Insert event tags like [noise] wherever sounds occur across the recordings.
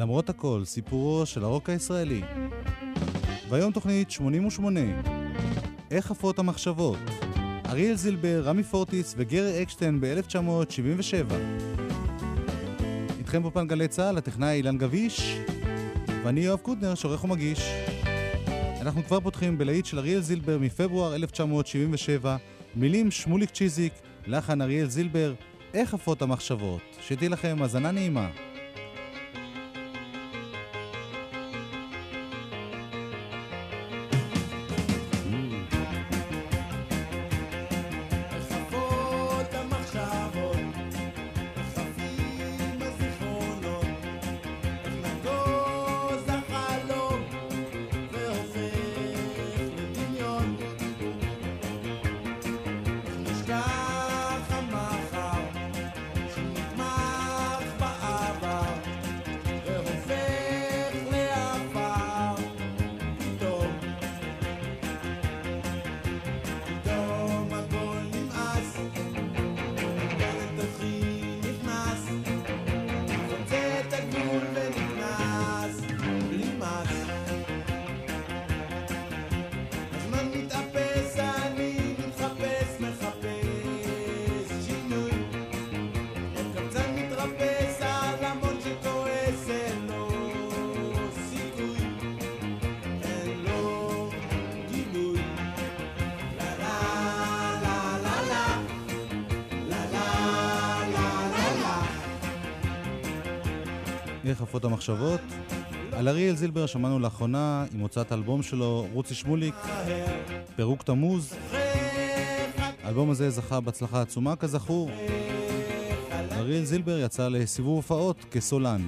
למרות הכל, סיפורו של הרוק הישראלי. והיום תוכנית 88, איך עפות המחשבות? אריאל זילבר, רמי פורטיס וגרי אקשטיין ב-1977. איתכם בפן גלי צה"ל, הטכנאי אילן גביש, ואני יואב קוטנר, שעורך ומגיש. אנחנו כבר פותחים בלהיט של אריאל זילבר מפברואר 1977, מילים שמוליק צ'יזיק, לחן אריאל זילבר, איך עפות המחשבות. שתהיה לכם האזנה נעימה. איך עפות המחשבות. על אריאל זילבר שמענו לאחרונה עם הוצאת האלבום שלו, רוצי שמוליק, פירוק תמוז. האלבום הזה זכה בהצלחה עצומה כזכור. אריאל זילבר יצא לסיבוב הופעות כסולן.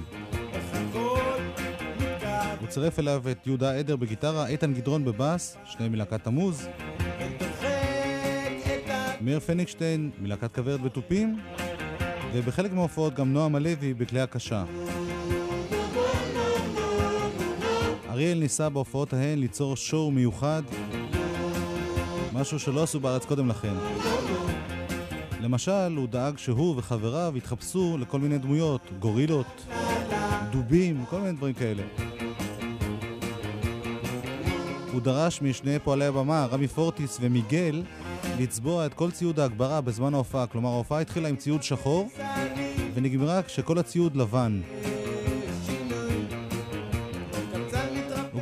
הוא צירף אליו את יהודה עדר בגיטרה, איתן גדרון בבאס, שני מלהקת תמוז. מאיר פניגשטיין מלהקת כוורת בתופים, ובחלק מההופעות גם נועם הלוי בכלי הקשה. אריאל ניסה בהופעות ההן ליצור שואו מיוחד, משהו שלא עשו בארץ קודם לכן. למשל, הוא דאג שהוא וחבריו יתחפשו לכל מיני דמויות, גורילות, דובים, כל מיני דברים כאלה. הוא דרש משני פועלי הבמה, רמי פורטיס ומיגל, לצבוע את כל ציוד ההגברה בזמן ההופעה. כלומר, ההופעה התחילה עם ציוד שחור, ונגמרה כשכל הציוד לבן.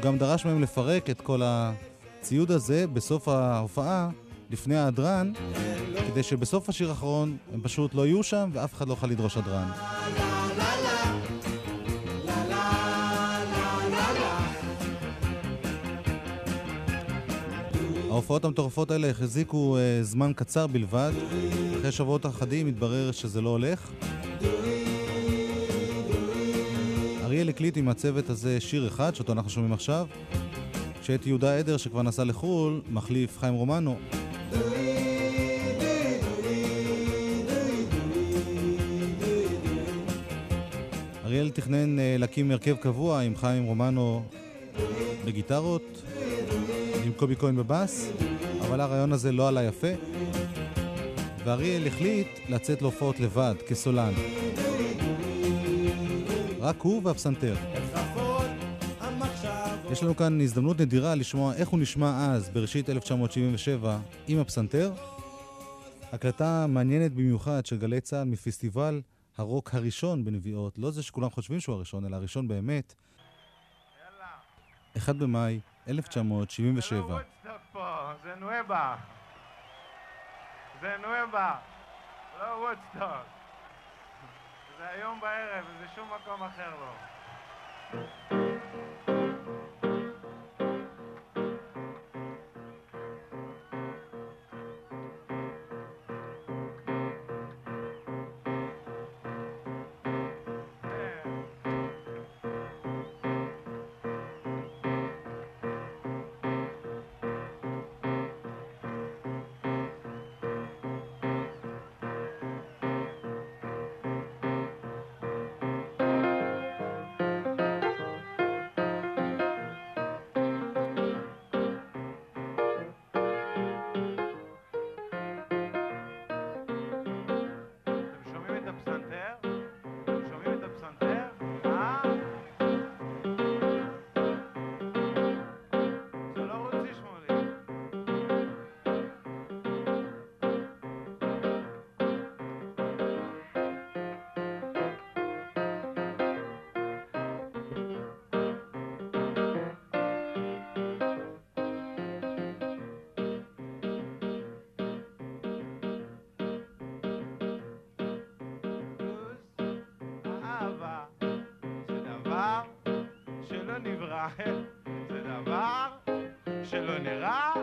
הוא גם דרש מהם לפרק את כל הציוד הזה בסוף ההופעה, לפני ההדרן, כדי שבסוף השיר האחרון הם פשוט לא יהיו שם ואף אחד לא יוכל לדרוש הדרן. ההופעות המטורפות האלה החזיקו uh, זמן קצר בלבד. אחרי שבועות אחדים התברר שזה לא הולך. אריאל הקליט עם הצוות הזה שיר אחד, שאותו אנחנו שומעים עכשיו, כשאת יהודה עדר, שכבר נסע לחו"ל, מחליף חיים רומנו. אריאל תכנן uh, להקים הרכב קבוע עם חיים רומנו בגיטרות, עם קובי כהן בבאס, אבל הרעיון הזה לא עלה יפה, ואריאל החליט לצאת להופעות לבד, כסולן. רק הוא והפסנתר. יש לנו כאן הזדמנות נדירה לשמוע איך הוא נשמע אז, בראשית 1977, עם הפסנתר. הקלטה מעניינת במיוחד של גלי צה"ל מפסטיבל הרוק הראשון בנביעות, לא זה שכולם חושבים שהוא הראשון, אלא הראשון באמת. 1 במאי 1977. זה נואבה. זה נואבה. לא וודסטוק. זה היום בערב, זה שום מקום אחר לא. דבר שלא נברא, [laughs] זה דבר שלא נראה,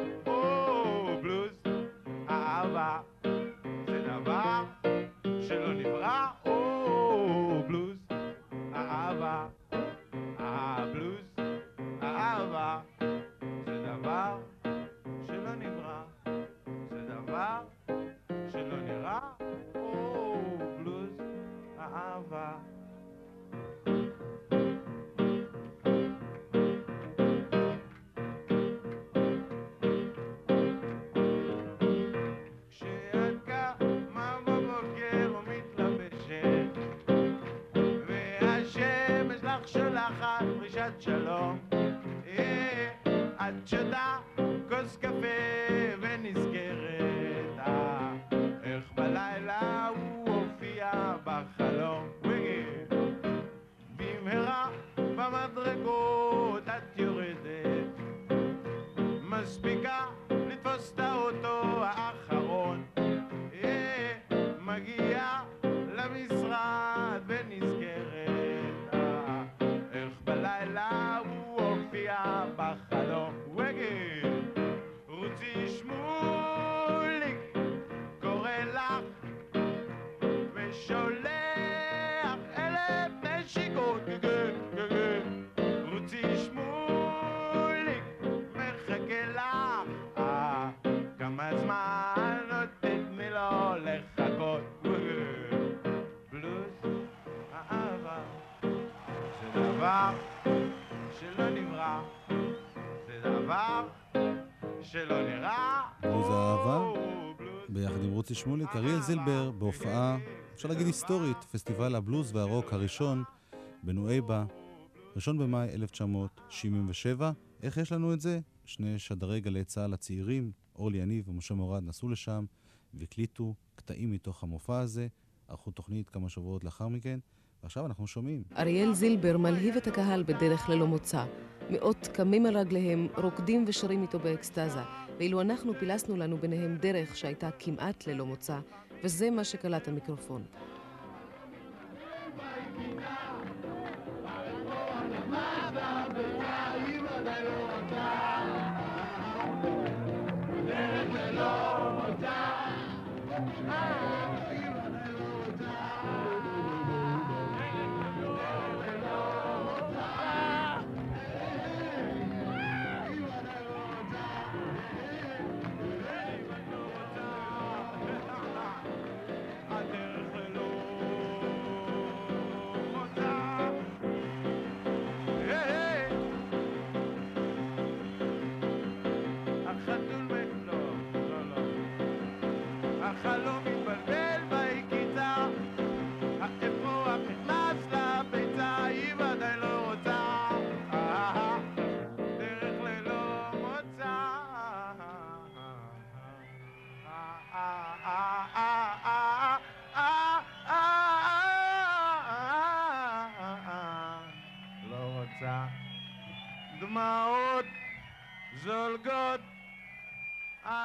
דרישת שלום. אה, את דבר שלא נברא זה דבר שלא נראה בלוז האהבה? ביחד עם רוצי שמוליק, אריאל זילבר, בהופעה, אפשר להגיד היסטורית, פסטיבל הבלוז והרוק הראשון בנואיבה, ראשון במאי 1977. איך יש לנו את זה? שני שדרי גלי צה"ל הצעירים, אורלי יניב ומשה מורד, נסעו לשם והקליטו קטעים מתוך המופע הזה, ערכו תוכנית כמה שבועות לאחר מכן, ועכשיו אנחנו שומעים. אריאל זילבר מלהיב את הקהל בדרך ללא מוצא. מאות קמים על רגליהם, רוקדים ושרים איתו באקסטזה, ואילו אנחנו פילסנו לנו ביניהם דרך שהייתה כמעט ללא מוצא, וזה מה שקלט המיקרופון.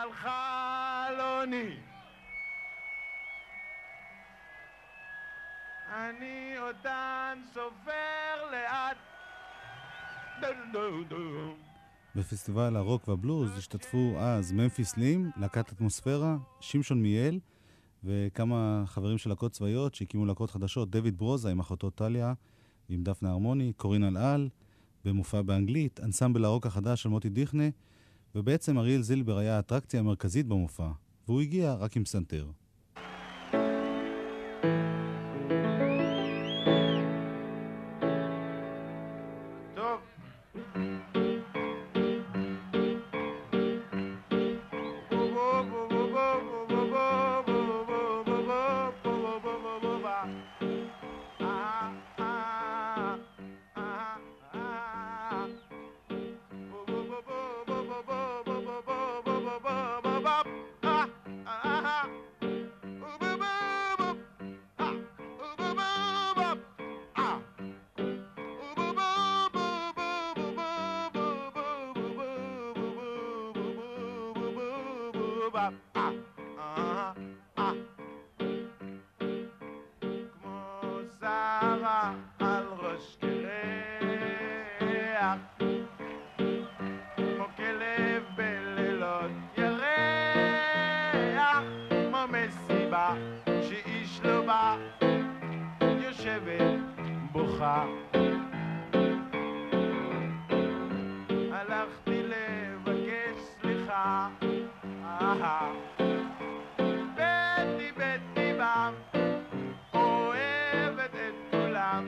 על חלוני אני אותן סופר לאט. בפסטיבל הרוק והבלוז השתתפו אז ממפיס לים, להקת אטמוספירה, שמשון מיאל וכמה חברים של להקות צבאיות שהקימו להקות חדשות, דויד ברוזה עם אחותו טליה ועם דפנה הרמוני, קורין אלעל, במופע באנגלית, אנסמבל הרוק החדש של מוטי דיכנה, ובעצם אריאל זילבר היה האטרקציה המרכזית במופע, והוא הגיע רק עם פסנתר.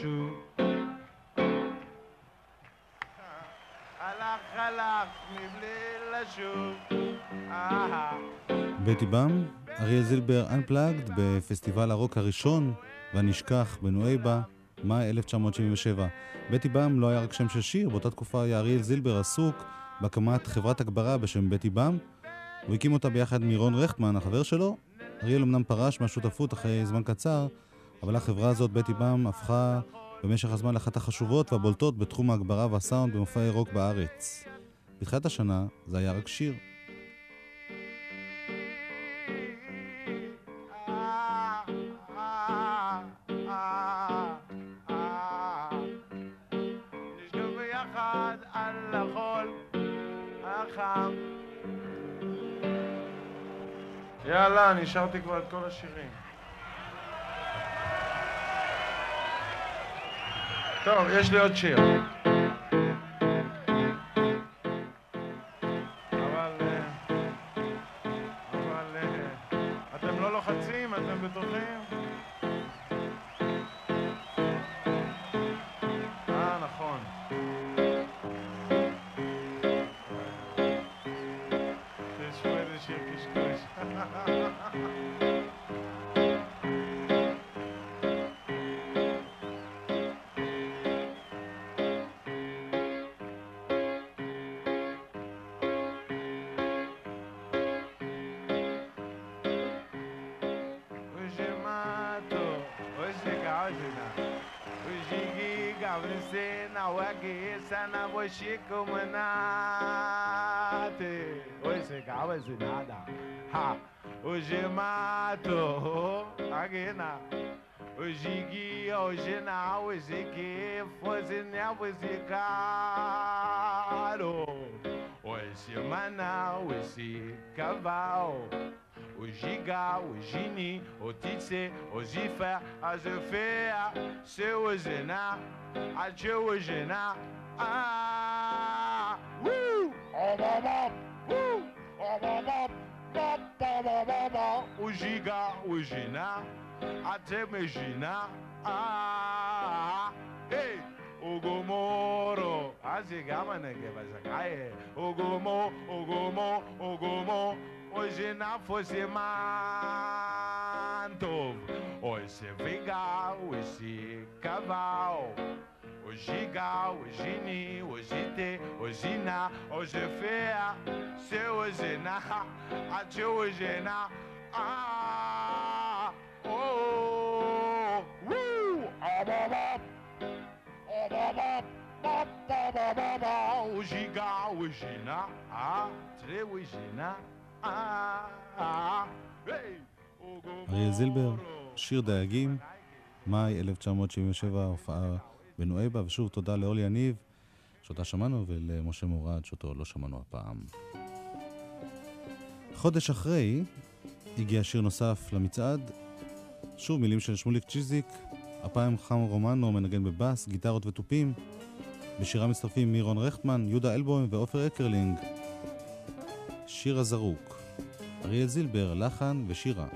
חשוב. הלך הלך מבלי לשוב. בטי באם, אריאל זילבר Unplugged בפסטיבל הרוק הראשון והנשכח בנואיבה, מאי 1977. בטי באם לא היה רק שם של שיר, באותה תקופה היה אריאל זילבר עסוק בהקמת חברת הגברה בשם בטי באם. הוא הקים אותה ביחד עם רון רכטמן, החבר שלו. אריאל אמנם פרש מהשותפות אחרי זמן קצר, אבל החברה הזאת, בטי באם, הפכה במשך הזמן לאחת החשובות והבולטות בתחום ההגברה והסאונד במופעי רוק בארץ. בתחילת השנה זה היה רק שיר. יאללה, אני שרתי כבר את כל השירים. טוב, יש לי עוד שיר. página. Жиги гавринсе на уаге са na вошико манате. Ой, се гава си нада. Ха! Hoje mato o gigi o hoje não, hoje que fosse nem você caro. Hoje manau, o Cabal. au Giga, au Gini, au Titsé, au Ziffer, à Zephéa, c'est au Zéna, à Dieu au Géna. Ah, wouh, oh maman, wouh, oh maman, papa, maman, au Giga, au Gina, à Temegina. Ah, hey. Ogomoro, azigama ah, nege bazaga. Ah, ogomo, ogomo, ogomo, Hoje não fosse manto, hoje viga, hoje cavalo, hoje gal, hoje ni, hoje te, hoje na, hoje feia, se hoje na, a te hoje na, ah, oh, uh, ah, ba, ba, ah, ba, ba, ba, ba, ba, ba, ba, hoje gal, hoje na, ah, te hoje na. אריאל זילבר, שיר דייגים, מאי 1977, הופעה בנואבה, ושוב תודה לאורלי יניב, שאותה שמענו, ולמשה מורד, שאותו לא שמענו הפעם. חודש אחרי הגיע שיר נוסף למצעד, שוב מילים של שמוליק צ'יזיק, הפעם חם רומנו מנגן בבאס, גיטרות ותופים. בשירה מצטרפים מירון רכטמן, יהודה אלבוים ועופר אקרלינג. שיר הזרוק. אריאל זילבר, לחן ושירה.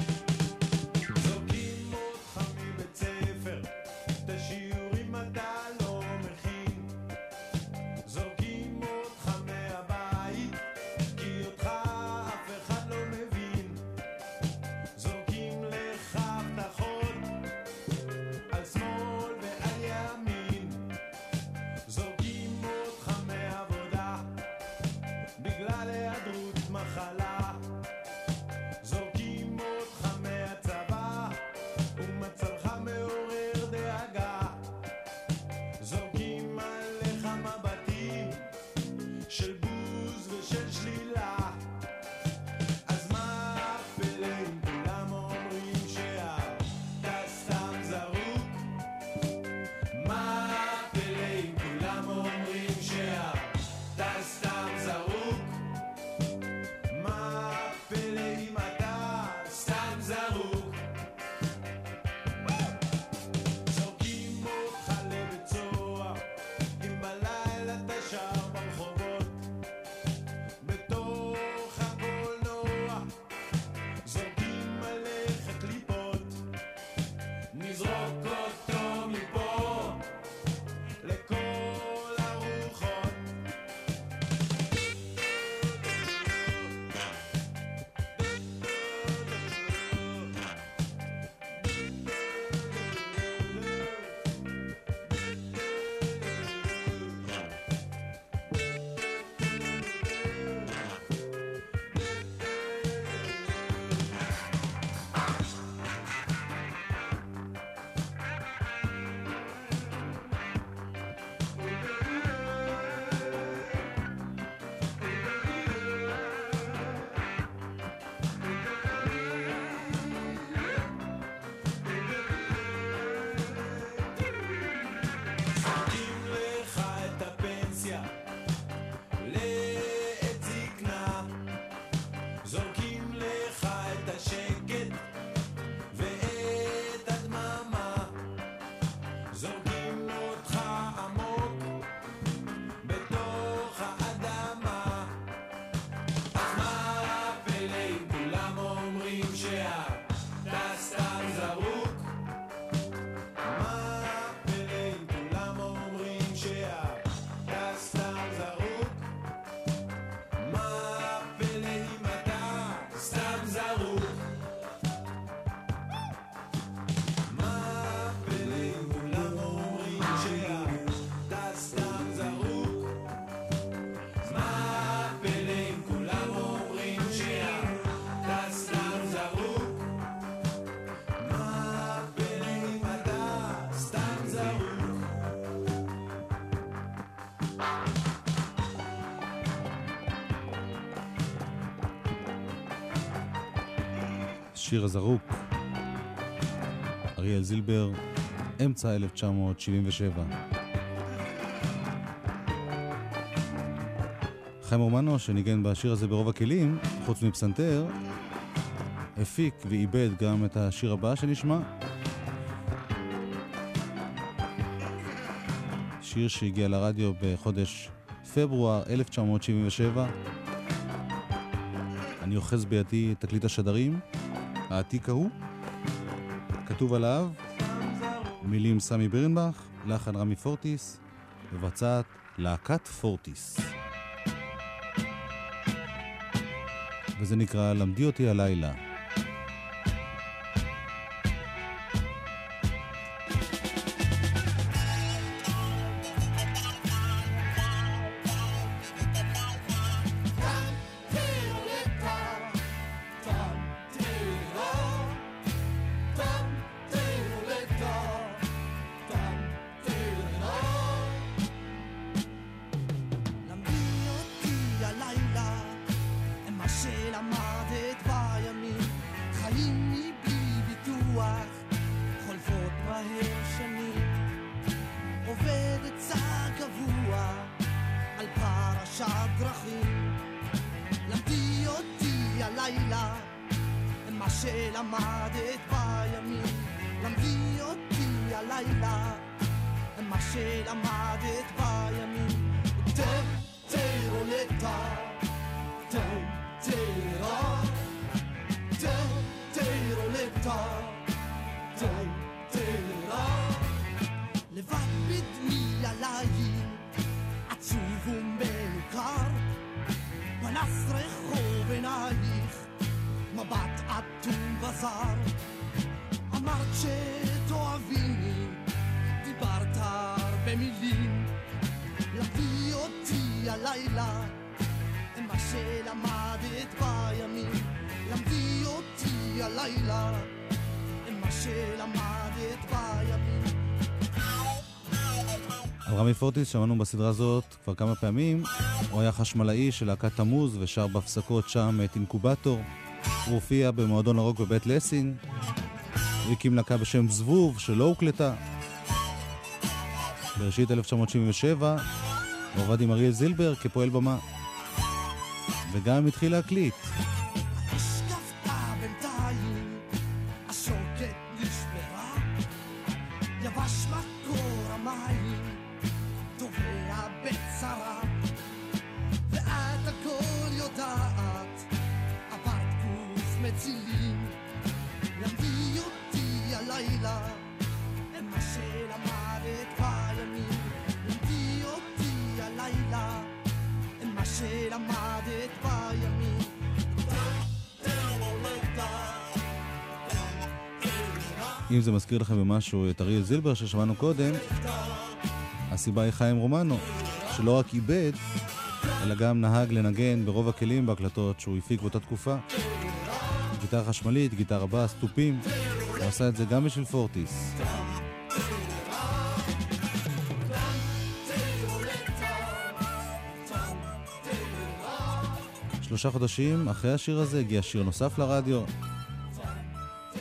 שיר הזרוק. אריאל זילבר, אמצע 1977. חיים רומנו, שניגן בשיר הזה ברוב הכלים, חוץ מפסנתר, הפיק ועיבד גם את השיר הבא שנשמע. שיר שהגיע לרדיו בחודש פברואר 1977. אני אוחז בידי תקליט השדרים, העתיק ההוא. כתוב עליו מילים סמי בירנבך, לחן רמי פורטיס, מבצעת להקת פורטיס. וזה נקרא למדי אותי הלילה. פורטיס, שמענו בסדרה הזאת כבר כמה פעמים, הוא היה חשמלאי של להקת תמוז ושר בהפסקות שם את אינקובטור. הוא הופיע במועדון הרוק בבית לסין, הוא הקים להקה בשם זבוב שלא הוקלטה. בראשית 1977 הוא עבד עם אריאל זילבר כפועל במה, וגם התחיל להקליט. מזכיר לכם במשהו את אריאל זילבר ששמענו קודם, הסיבה היא חיים רומנו, שלא רק איבד, אלא גם נהג לנגן ברוב הכלים בהקלטות שהוא הפיק באותה תקופה. גיטרה חשמלית, גיטרה בס, תופים, הוא עשה את זה גם בשביל פורטיס. שלושה חודשים אחרי השיר הזה הגיע שיר נוסף לרדיו,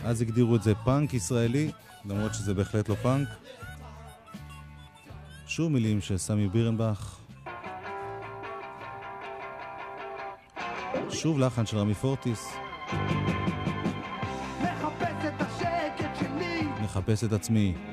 אז הגדירו את זה פאנק ישראלי, למרות שזה בהחלט לא פאנק. שוב מילים של סמי בירנבך. שוב לחן של רמי פורטיס. מחפש את השקט שלי. מחפש את עצמי.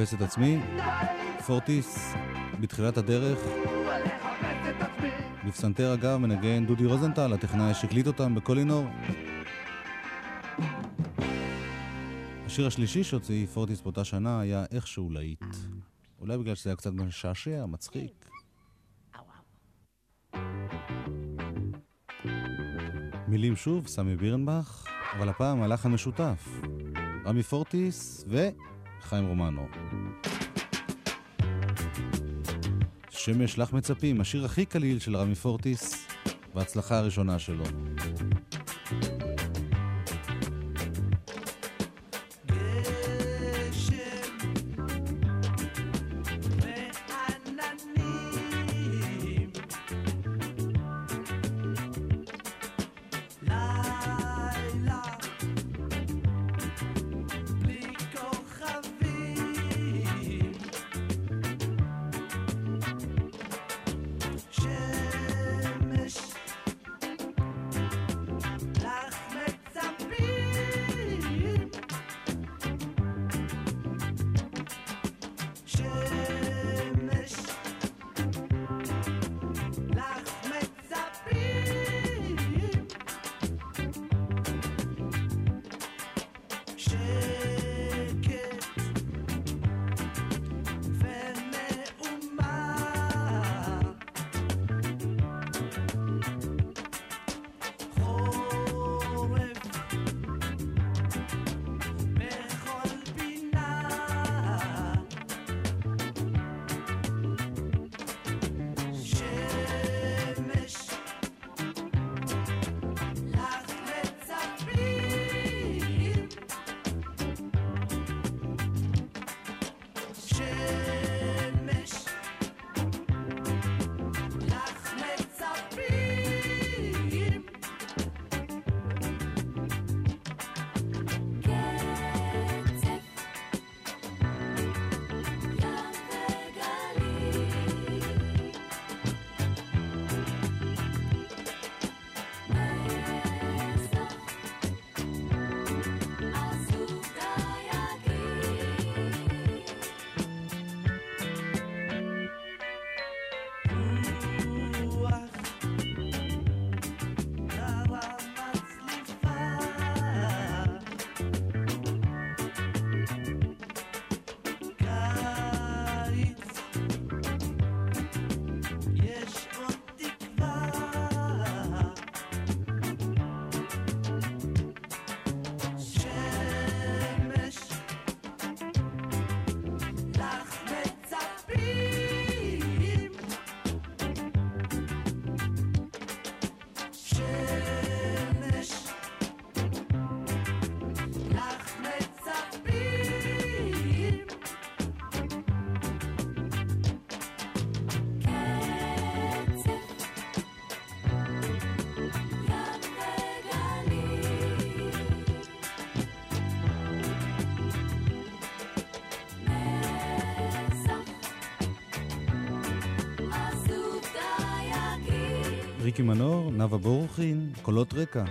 מחפש את עצמי, פורטיס, בתחילת הדרך, לחפש בפסנתר אגב מנגן דודי רוזנטל, הטכנאי שהקליט אותם בקולינור. השיר השלישי שהוציא פורטיס באותה שנה היה איכשהו להיט. אולי בגלל שזה היה קצת משעשע, מצחיק. מילים שוב, סמי בירנבך, אבל הפעם הלחן משותף. רמי פורטיס וחיים רומנו. שמש לך מצפים, השיר הכי קליל של רמי פורטיס, וההצלחה הראשונה שלו. ריקי מנור, נאוה בורחין, קולות רקע.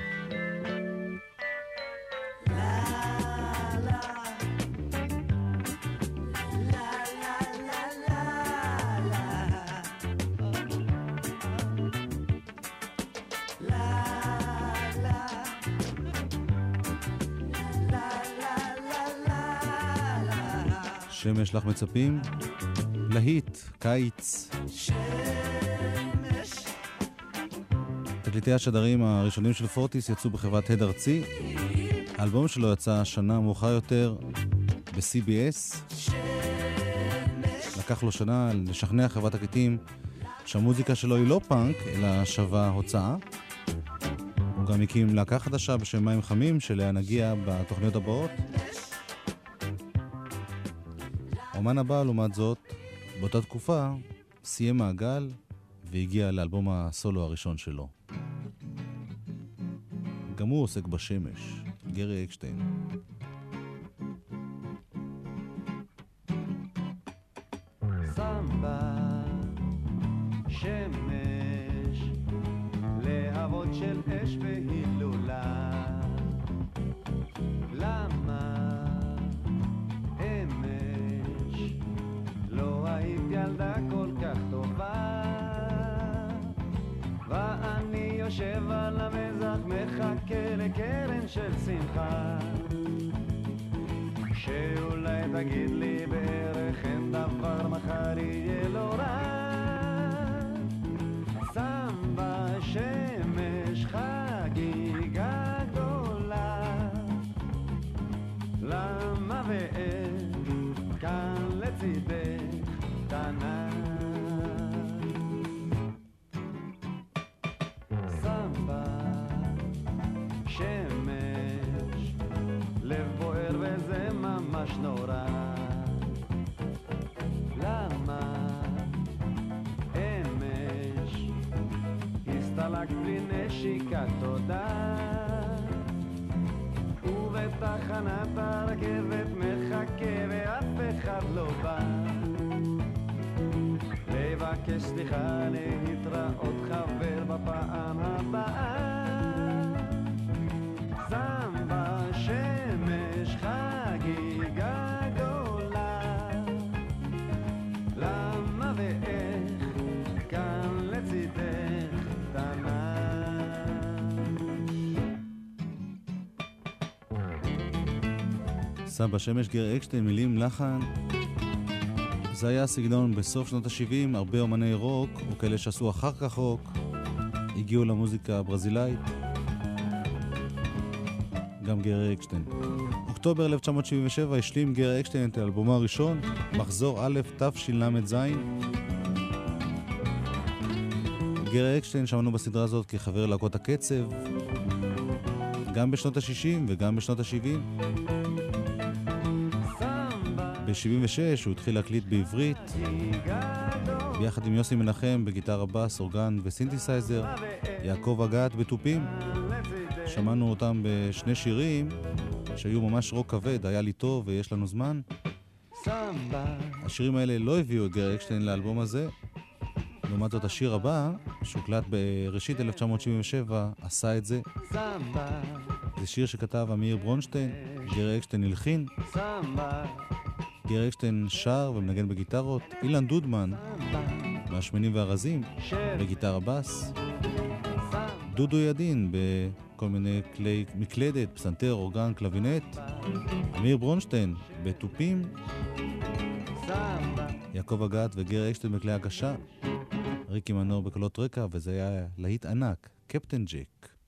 שמש לך מצפים? להיט, קיץ. תקליטי השדרים הראשונים של פורטיס יצאו בחברת הד ארצי. האלבום שלו יצא שנה מאוחר יותר ב-CBS. לקח לו שנה לשכנע חברת תקליטים שהמוזיקה שלו היא לא פאנק, אלא שווה הוצאה. הוא גם הקים להקה חדשה בשם מים חמים, שאליה נגיע בתוכניות הבאות. האומן הבא, לעומת זאת, באותה תקופה, סיים מעגל והגיע לאלבום הסולו הראשון שלו. גם הוא עוסק בשמש, גרי אקשטיין. שמש, של אש לא כל? ואני יושב על המזח מחכה לקרן של שמחה. שאולי תגיד לי בערך אין דבר מחר יהיה ובתחנת הרכבת מחכה ואף אחד לא בא. לבקש סליחה להתראות חבר בפעם הבאה סמבה שמש גרי אקשטיין, מילים לחן. זה היה הסגנון בסוף שנות ה-70, הרבה אומני רוק, או כאלה שעשו אחר כך רוק, הגיעו למוזיקה הברזילאית. גם גרי אקשטיין. אוקטובר 1977 השלים גרי אקשטיין את אלבומו הראשון, מחזור א' תשל"ז. גרי אקשטיין שמענו בסדרה הזאת כחבר להקות הקצב, גם בשנות ה-60 וגם בשנות ה-70. ב-76 הוא התחיל להקליט בעברית, ביחד עם יוסי מנחם בגיטרה בס, אורגן וסינתסייזר, יעקב אגת בתופים. שמענו אותם בשני שירים שהיו ממש רוק כבד, היה לי טוב ויש לנו זמן. השירים האלה לא הביאו את גרי אקשטיין לאלבום הזה. לעומת זאת, השיר הבא, שהוקלט בראשית 1977, עשה את זה. זה שיר שכתב אמיר ברונשטיין, גרי אקשטיין הלחין, גרי אקשטיין שר ומנגן בגיטרות, אילן דודמן מהשמנים והרזים בגיטרה בס, דודו ידין בכל מיני כלי מקלדת, פסנתר, אורגן, קלבינט, אמיר ברונשטיין בתופים, יעקב אגת וגרי אקשטיין בכלי הקשה, ריקי מנור בקולות רקע, וזה היה להיט ענק, קפטן ג'ק.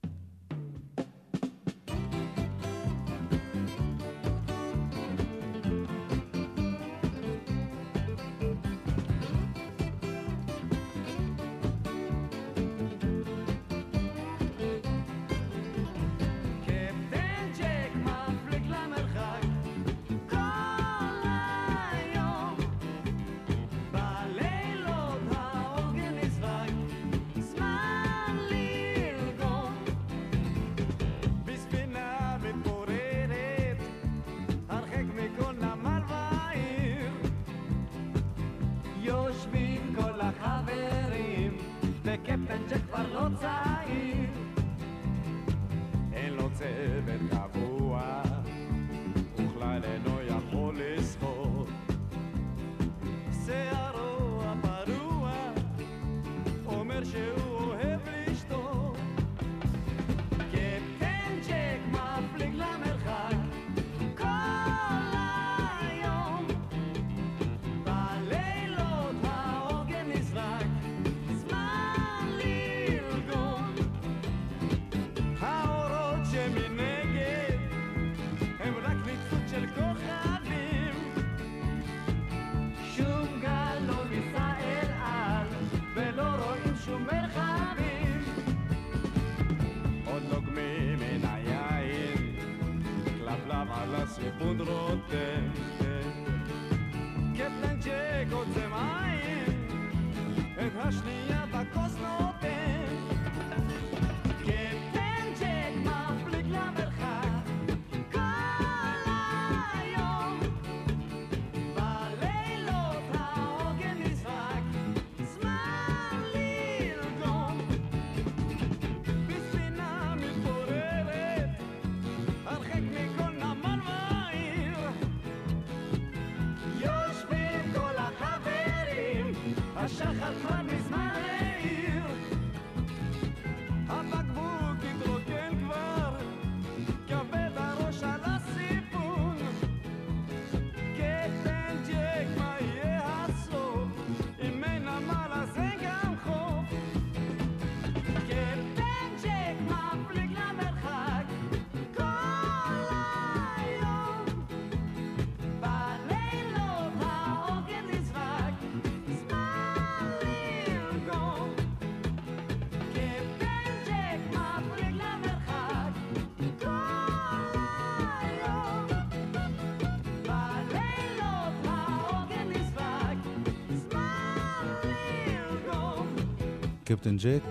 קפטן ג'ק,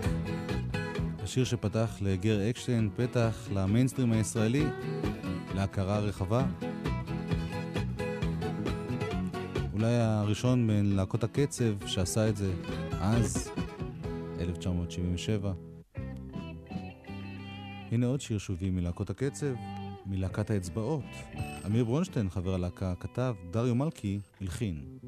השיר שפתח לגר אקשטיין, פתח למיינסטרים הישראלי, להכרה רחבה. אולי הראשון בין להקות הקצב שעשה את זה אז, 1977. הנה עוד שיר שובי מלהקות הקצב, מלהקת האצבעות. אמיר ברונשטיין, חבר הלהקה, כתב, דריו מלכי הלחין.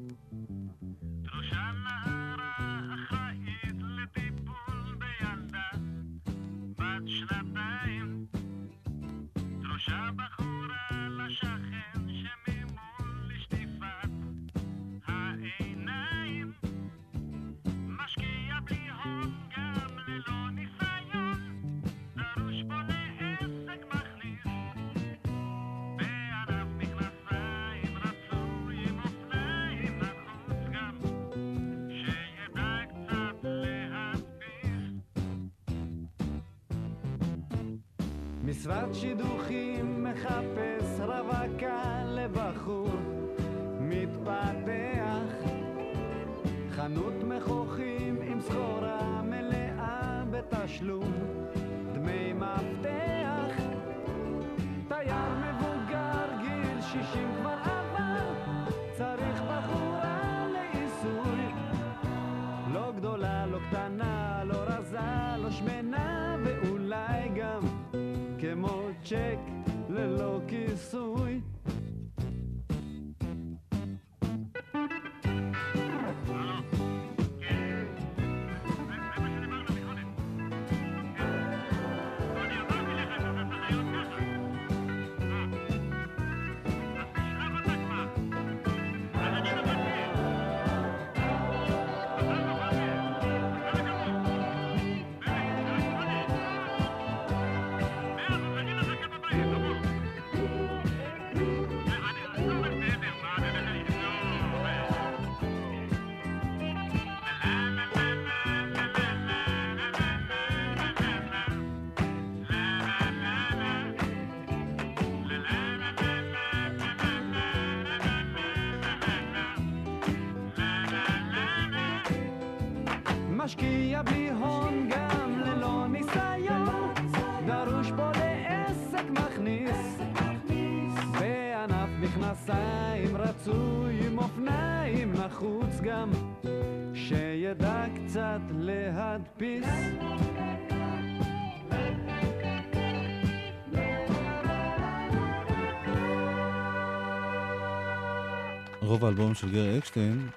האלבום של גרי אקשטיין,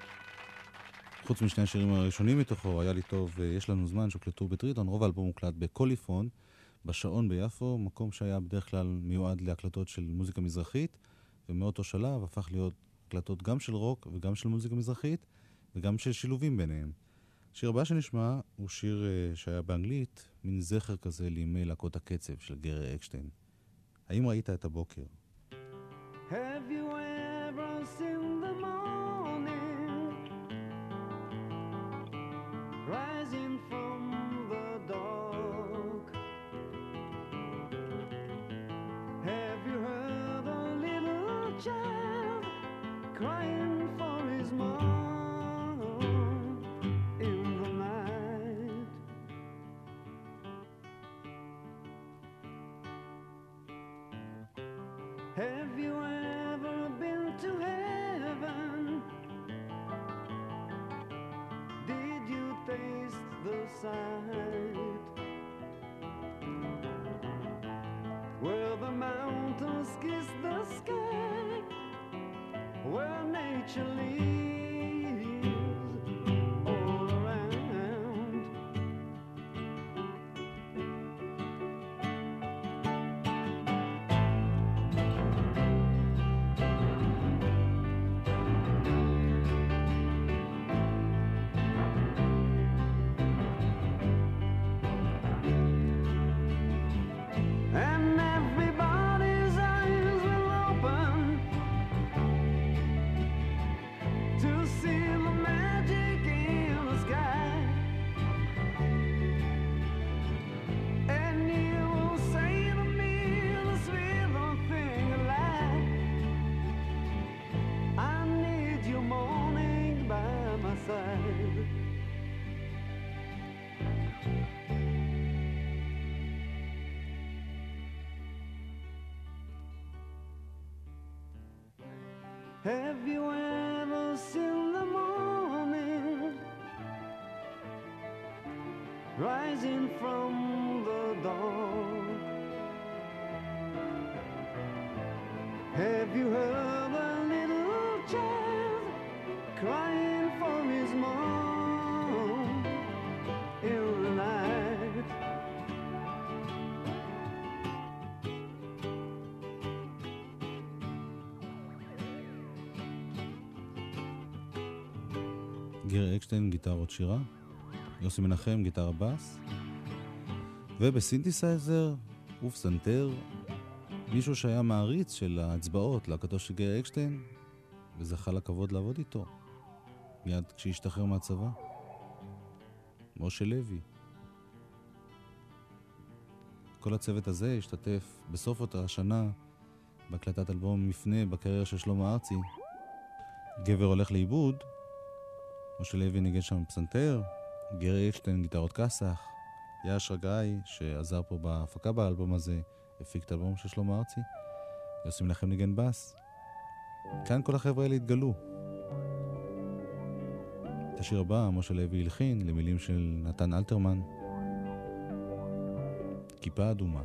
חוץ משני השירים הראשונים מתוכו, היה לי טוב, אה, יש לנו זמן, שהוקלטו בטריטון, רוב האלבום הוקלט בקוליפון, בשעון ביפו, מקום שהיה בדרך כלל מיועד להקלטות של מוזיקה מזרחית, ומאותו שלב הפך להיות הקלטות גם של רוק וגם של מוזיקה מזרחית, וגם של שילובים ביניהם. השיר הבא שנשמע הוא שיר אה, שהיה באנגלית, מין זכר כזה לימי להקות הקצב של גרי אקשטיין. האם ראית את הבוקר? Have you ever seen the morning Where the mountains kiss the sky, where nature lives Have you ever seen the morning rising from the dawn? אקשטיין, גיטרות שירה, יוסי מנחם, גיטרה בס, ובסינתסייזר ופסנתר, מישהו שהיה מעריץ של ההצבעות, להקתו של גרי אקשטיין, וזכה לכבוד לעבוד איתו, מיד כשהשתחרר מהצבא. משה לוי. כל הצוות הזה השתתף בסוף אותה השנה בהקלטת אלבום מפנה בקריירה של שלמה ארצי. גבר הולך לאיבוד, משה לוי ניגן שם פסנתר, גרי אקשטיין גיטרות כסח, יאש רגאי, שעזר פה בהפקה באלבום הזה, הפיק את האלבום של שלמה ארצי, יוסי מנחם ניגן בס. כאן כל החבר'ה האלה התגלו. את השיר הבא, משה לוי הלחין למילים של נתן אלתרמן, כיפה אדומה.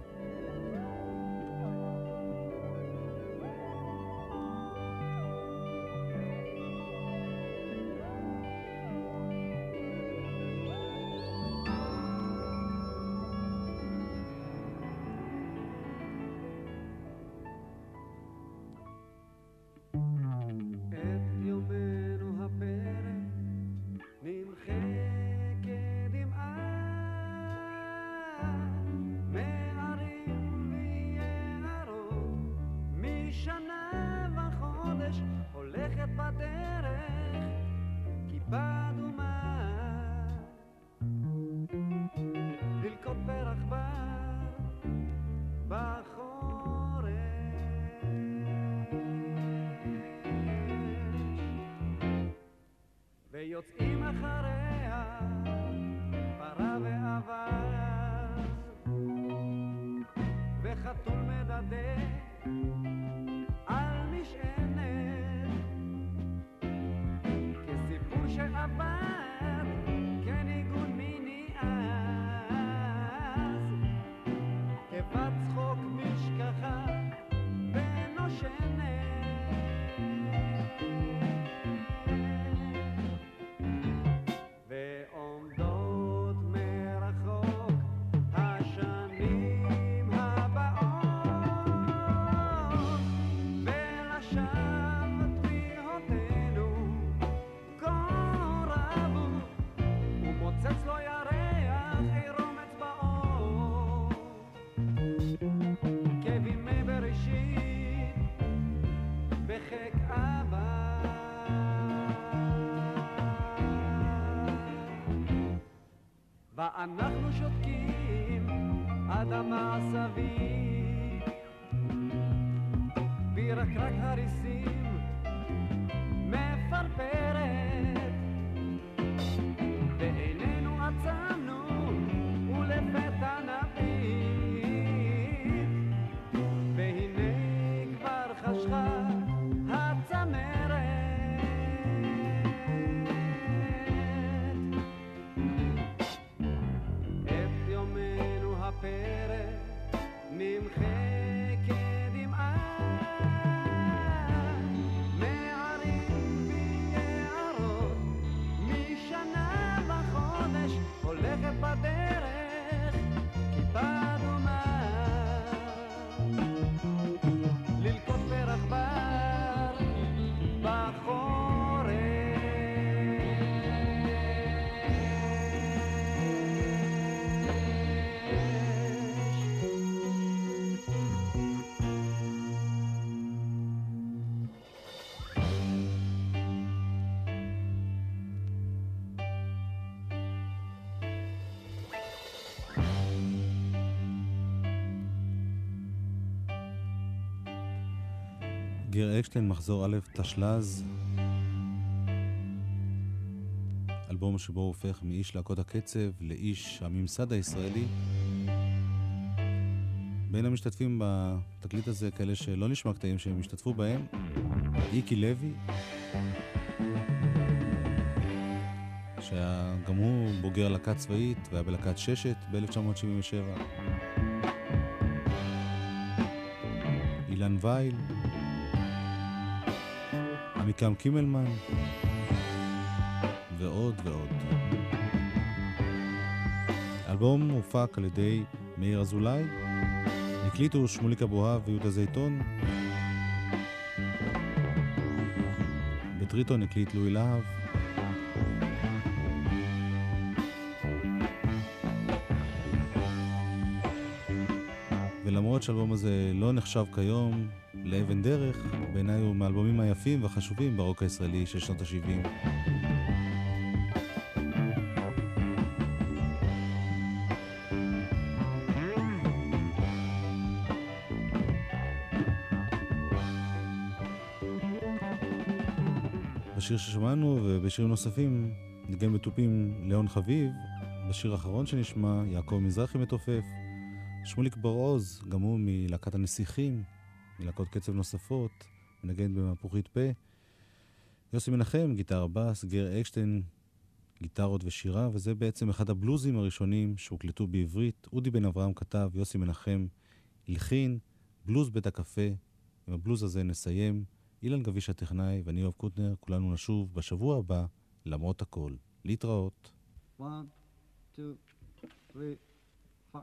שותקים אדמה סביב גיר אקשטיין, מחזור א', תשל"ז. אלבום שבו הוא הופך מאיש להקות הקצב לאיש הממסד הישראלי. בין המשתתפים בתקליט הזה, כאלה שלא נשמע קטעים שהם השתתפו בהם, איקי לוי, שהיה גם הוא בוגר להקה צבאית והיה בלהקת ששת ב-1977. אילן וייל, עמיקם קימלמן, ועוד ועוד. האלבום הופק על ידי מאיר אזולאי, הקליטו שמוליק אבוהב ויהודה זייתון, בטריטון הקליט לואי להב, ולמרות שהאלבום הזה לא נחשב כיום לאבן דרך, בעיניי הוא מהאלבומים היפים והחשובים ברוק הישראלי של שנות ה-70. בשיר ששמענו ובשירים נוספים ניגן בתופים ליאון חביב, בשיר האחרון שנשמע יעקב מזרחי מתופף, שמוליק בר-עוז, גם הוא מלהקת הנסיכים, מלהקות קצב נוספות, מנגן במהפוכית פה. יוסי מנחם, גיטר בס, גר אקשטיין, גיטרות ושירה, וזה בעצם אחד הבלוזים הראשונים שהוקלטו בעברית. אודי בן אברהם כתב, יוסי מנחם הלחין, בלוז בית הקפה. עם הבלוז הזה נסיים. אילן גביש הטכנאי ואני יואב קוטנר, כולנו נשוב בשבוע הבא, למרות הכל. להתראות. One, two, three, four.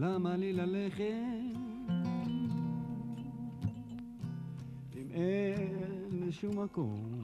למה לי ללכת אם אין לשום מקום?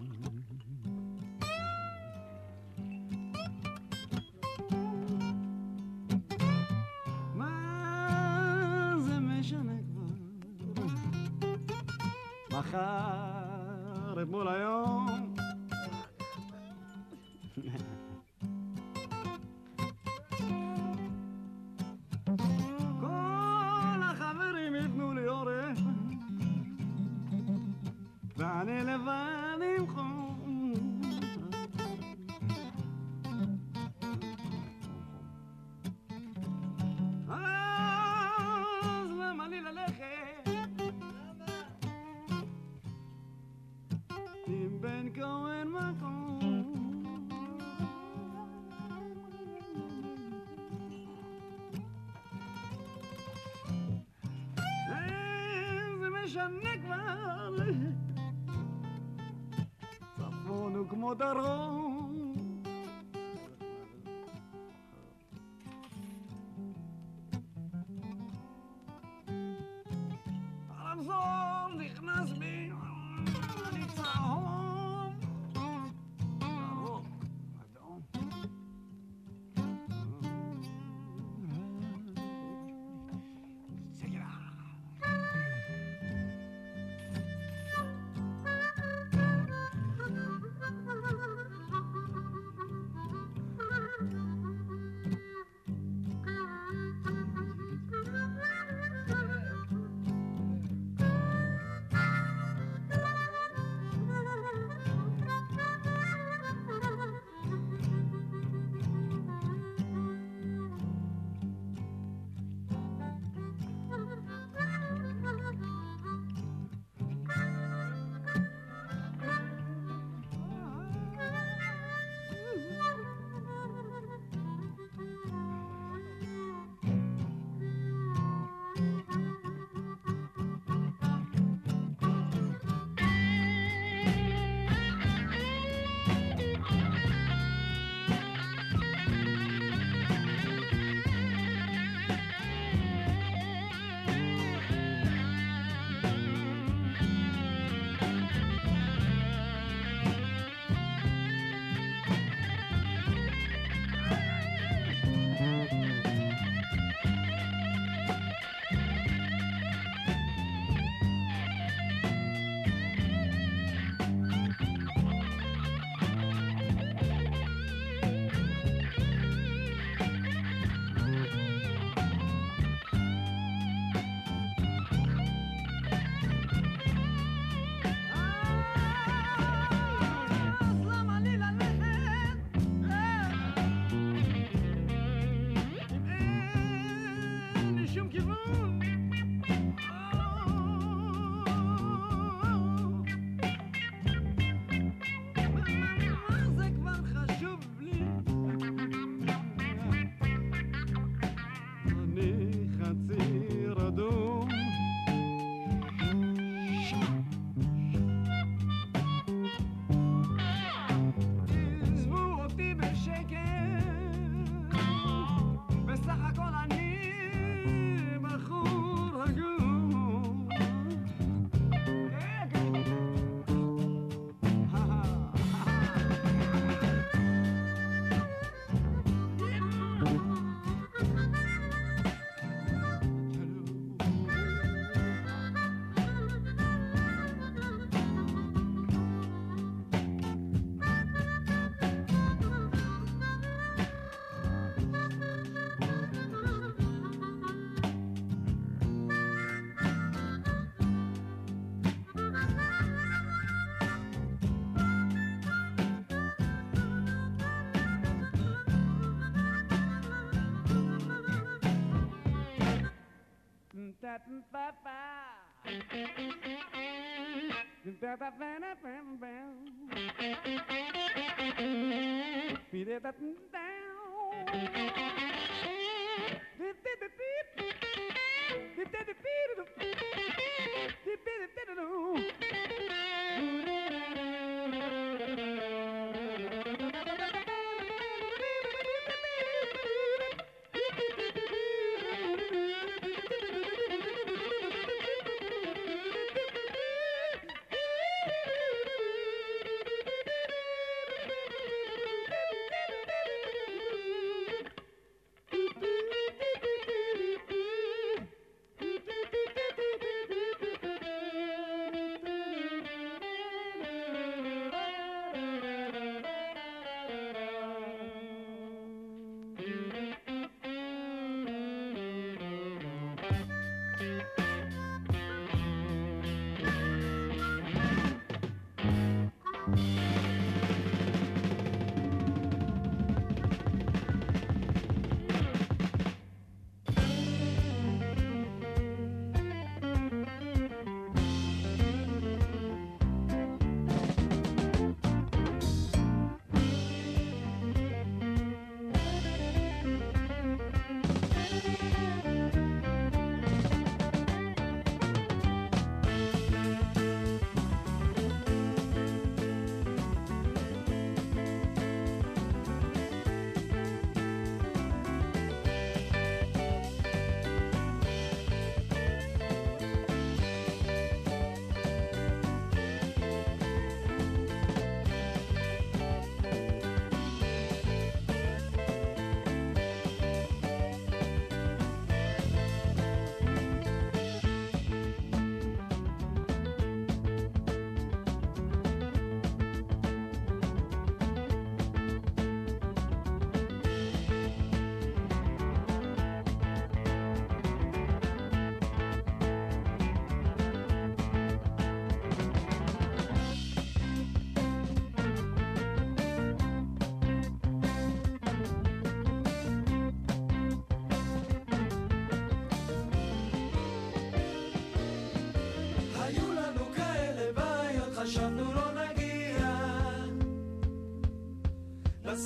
Did it, did it, did it, did it, did it, did it, did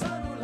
sun will